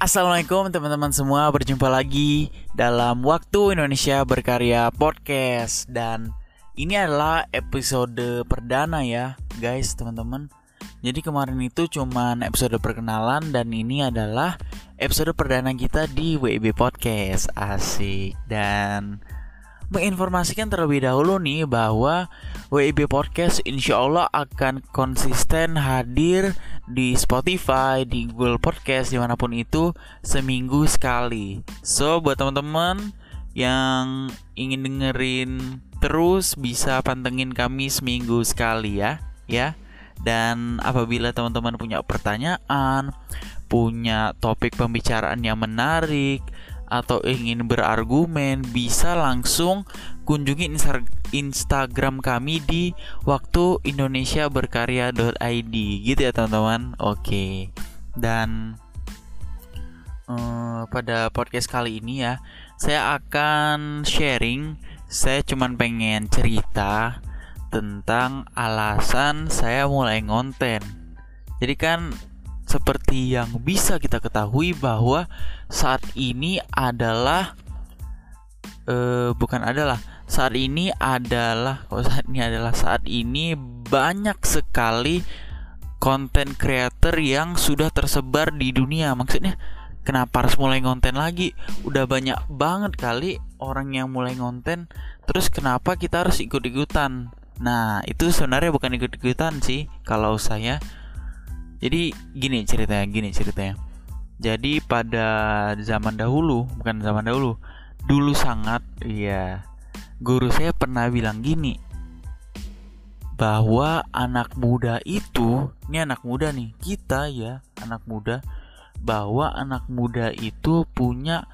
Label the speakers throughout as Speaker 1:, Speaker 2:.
Speaker 1: Assalamualaikum teman-teman semua. Berjumpa lagi dalam Waktu Indonesia Berkarya Podcast. Dan ini adalah episode perdana ya guys teman-teman. Jadi kemarin itu cuman episode perkenalan Dan ini adalah episode perdana kita di WIB Podcast. Asik. Dan menginformasikan terlebih dahulu nih bahwa WIB Podcast insya Allah akan konsisten hadir di Spotify, di Google Podcast, di mana pun itu seminggu sekali. So buat teman-teman yang ingin dengerin terus bisa pantengin kami seminggu sekali ya, ya. Dan apabila teman-teman punya pertanyaan, punya topik pembicaraan yang menarik, atau ingin berargumen bisa langsung kunjungi Instagram kami di waktu Indonesia berkarya.id gitu ya teman-teman? Oke. Dan uh, pada podcast kali ini ya saya akan sharing. Saya cuman pengen cerita tentang alasan saya mulai ngonten. Jadi kan seperti yang bisa kita ketahui bahwa saat ini adalah uh, bukan adalah saat ini adalah saat ini adalah saat ini banyak sekali konten creator yang sudah tersebar di dunia. Maksudnya kenapa harus mulai ngonten lagi? Udah banyak banget kali orang yang mulai ngonten terus kenapa kita harus ikut-ikutan? Nah itu sebenarnya bukan ikut-ikutan sih kalau saya jadi gini ceritanya, gini ceritanya. Jadi pada zaman dahulu, bukan zaman dahulu, dulu sangat, iya, guru saya pernah bilang gini, bahwa anak muda itu, ini anak muda nih, kita ya, anak muda, bahwa anak muda itu punya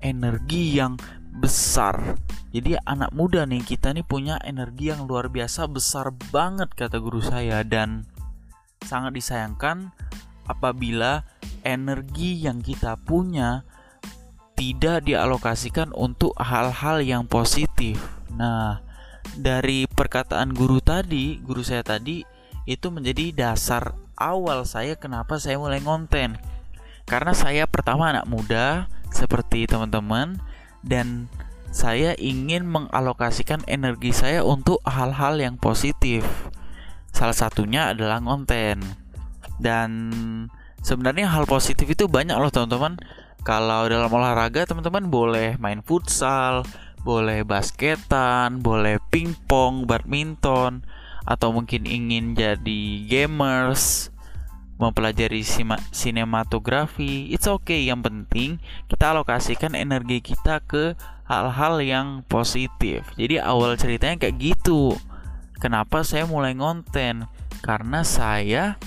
Speaker 1: energi yang besar. Jadi anak muda nih kita nih punya energi yang luar biasa besar banget kata guru saya dan sangat disayangkan apabila energi yang kita punya tidak dialokasikan untuk hal-hal yang positif. Nah, dari perkataan guru tadi, guru saya tadi itu menjadi dasar awal saya kenapa saya mulai ngonten. Karena saya pertama anak muda seperti teman-teman dan saya ingin mengalokasikan energi saya untuk hal-hal yang positif. Salah satunya adalah konten. Dan sebenarnya hal positif itu banyak loh teman-teman. Kalau dalam olahraga teman-teman boleh main futsal, boleh basketan, boleh pingpong, badminton, atau mungkin ingin jadi gamers, mempelajari sinematografi, it's okay. Yang penting kita alokasikan energi kita ke hal-hal yang positif. Jadi awal ceritanya kayak gitu. Kenapa saya mulai ngonten? Karena saya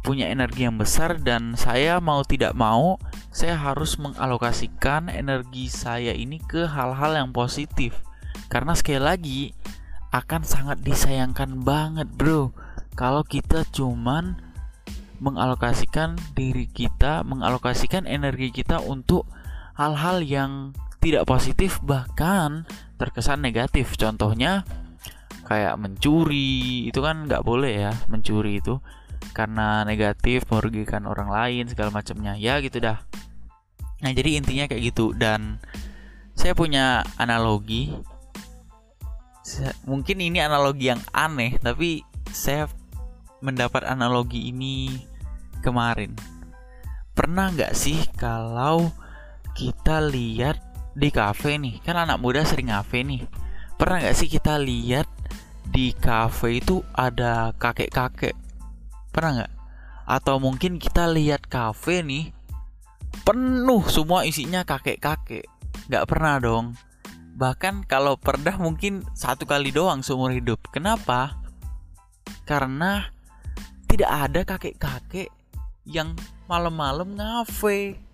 Speaker 1: punya energi yang besar dan saya mau tidak mau saya harus mengalokasikan energi saya ini ke hal-hal yang positif. Karena sekali lagi akan sangat disayangkan banget, Bro, kalau kita cuman mengalokasikan diri kita, mengalokasikan energi kita untuk hal-hal yang tidak positif bahkan terkesan negatif. Contohnya kayak mencuri itu kan nggak boleh ya mencuri itu. Karena negatif merugikan orang lain segala macamnya. Ya gitu dah. Nah jadi intinya kayak gitu. Dan saya punya analogi. Mungkin ini analogi yang aneh tapi saya mendapat analogi ini kemarin. Pernah nggak sih kalau kita lihat di kafe nih? Kan anak muda sering kafe nih. Pernah nggak sih kita lihat di cafe itu ada kakek-kakek. Pernah nggak? Atau mungkin kita lihat cafe nih penuh semua isinya kakek-kakek. Nggak pernah dong. Bahkan kalau pernah mungkin satu kali doang seumur hidup. Kenapa? Karena tidak ada kakek-kakek yang malam-malam ngafe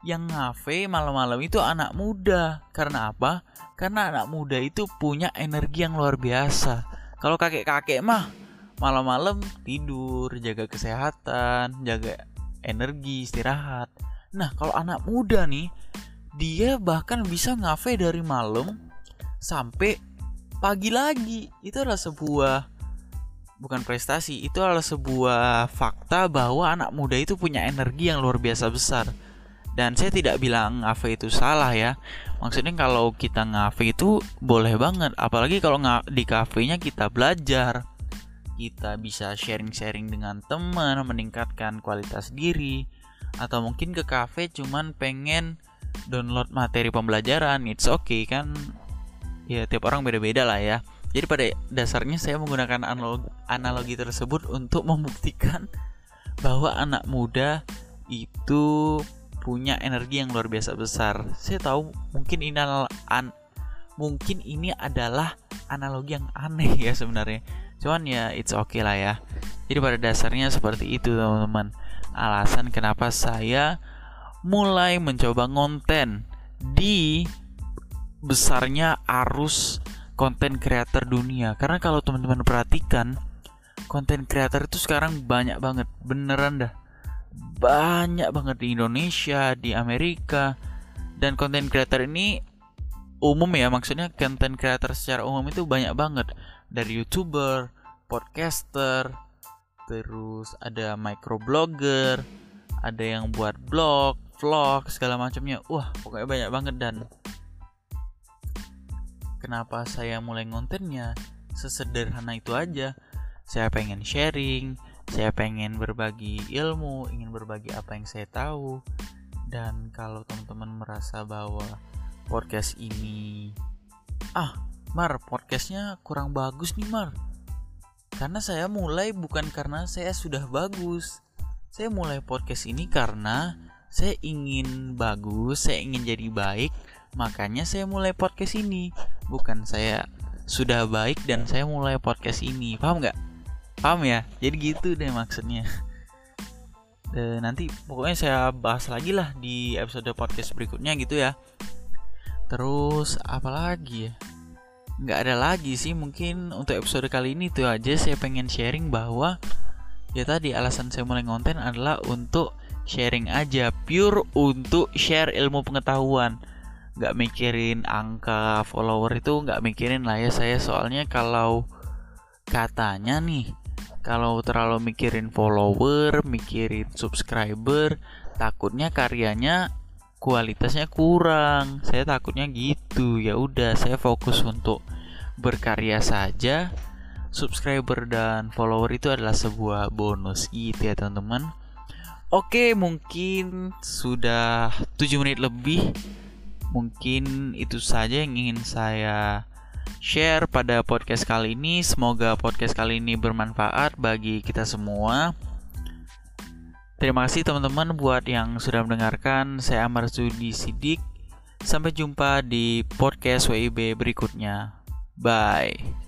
Speaker 1: yang ngafe malam-malam itu anak muda. Karena apa? Karena anak muda itu punya energi yang luar biasa. Kalau kakek-kakek mah malam-malam tidur, jaga kesehatan, jaga energi, istirahat. Nah, kalau anak muda nih, dia bahkan bisa ngafe dari malam sampai pagi lagi. Itu adalah sebuah bukan prestasi itu adalah sebuah fakta bahwa anak muda itu punya energi yang luar biasa besar dan saya tidak bilang ngafe itu salah ya. Maksudnya kalau kita ngafe itu boleh banget. Apalagi kalau di kafenya kita belajar. Kita bisa sharing-sharing dengan teman meningkatkan kualitas diri. Atau mungkin ke cafe cuman pengen download materi pembelajaran. It's okay kan? Ya tiap orang beda-beda lah ya. Jadi pada dasarnya saya menggunakan analogi, analogi tersebut untuk membuktikan bahwa anak muda itu punya energi yang luar biasa besar. Saya tahu mungkin ini an, mungkin ini adalah analogi yang aneh ya sebenarnya. Cuman ya it's okay lah ya. Jadi pada dasarnya seperti itu teman-teman. Alasan kenapa saya mulai mencoba konten di besarnya arus konten kreator dunia karena kalau teman-teman perhatikan konten kreator itu sekarang banyak banget beneran dah banyak banget di Indonesia di Amerika dan konten kreator ini umum ya maksudnya konten kreator secara umum itu banyak banget dari youtuber podcaster terus ada microblogger ada yang buat blog vlog segala macamnya wah pokoknya banyak banget dan Kenapa saya mulai ngontennya? Sesederhana itu aja. Saya pengen sharing, saya pengen berbagi ilmu, ingin berbagi apa yang saya tahu. Dan kalau teman-teman merasa bahwa podcast ini ah, Mar, podcastnya kurang bagus nih, Mar. Karena saya mulai bukan karena saya sudah bagus. Saya mulai podcast ini karena saya ingin bagus, saya ingin jadi baik, makanya saya mulai podcast ini bukan saya sudah baik dan saya mulai podcast ini paham nggak paham ya? Jadi gitu deh maksudnya. Dan nanti pokoknya saya bahas lagi lah di episode podcast berikutnya gitu ya. Terus apalagi ya? Nggak ada lagi sih mungkin untuk episode kali ini tuh aja saya pengen sharing bahwa ya tadi alasan saya mulai ngonten adalah untuk sharing aja pure untuk share ilmu pengetahuan. Nggak mikirin angka follower itu nggak mikirin lah ya saya. Soalnya kalau katanya nih kalau terlalu mikirin follower mikirin subscriber takutnya karyanya kualitasnya kurang. Saya takutnya gitu. Ya udah saya fokus untuk berkarya saja. Subscriber dan follower itu adalah sebuah bonus gitu ya teman-teman. Oke mungkin sudah 7 menit lebih. Mungkin itu saja yang ingin saya share pada podcast kali ini. Semoga podcast kali ini bermanfaat bagi kita semua. Terima kasih teman-teman buat yang sudah mendengarkan. Saya Amar Sudi Sidik. Sampai jumpa di podcast WIB berikutnya. Bye.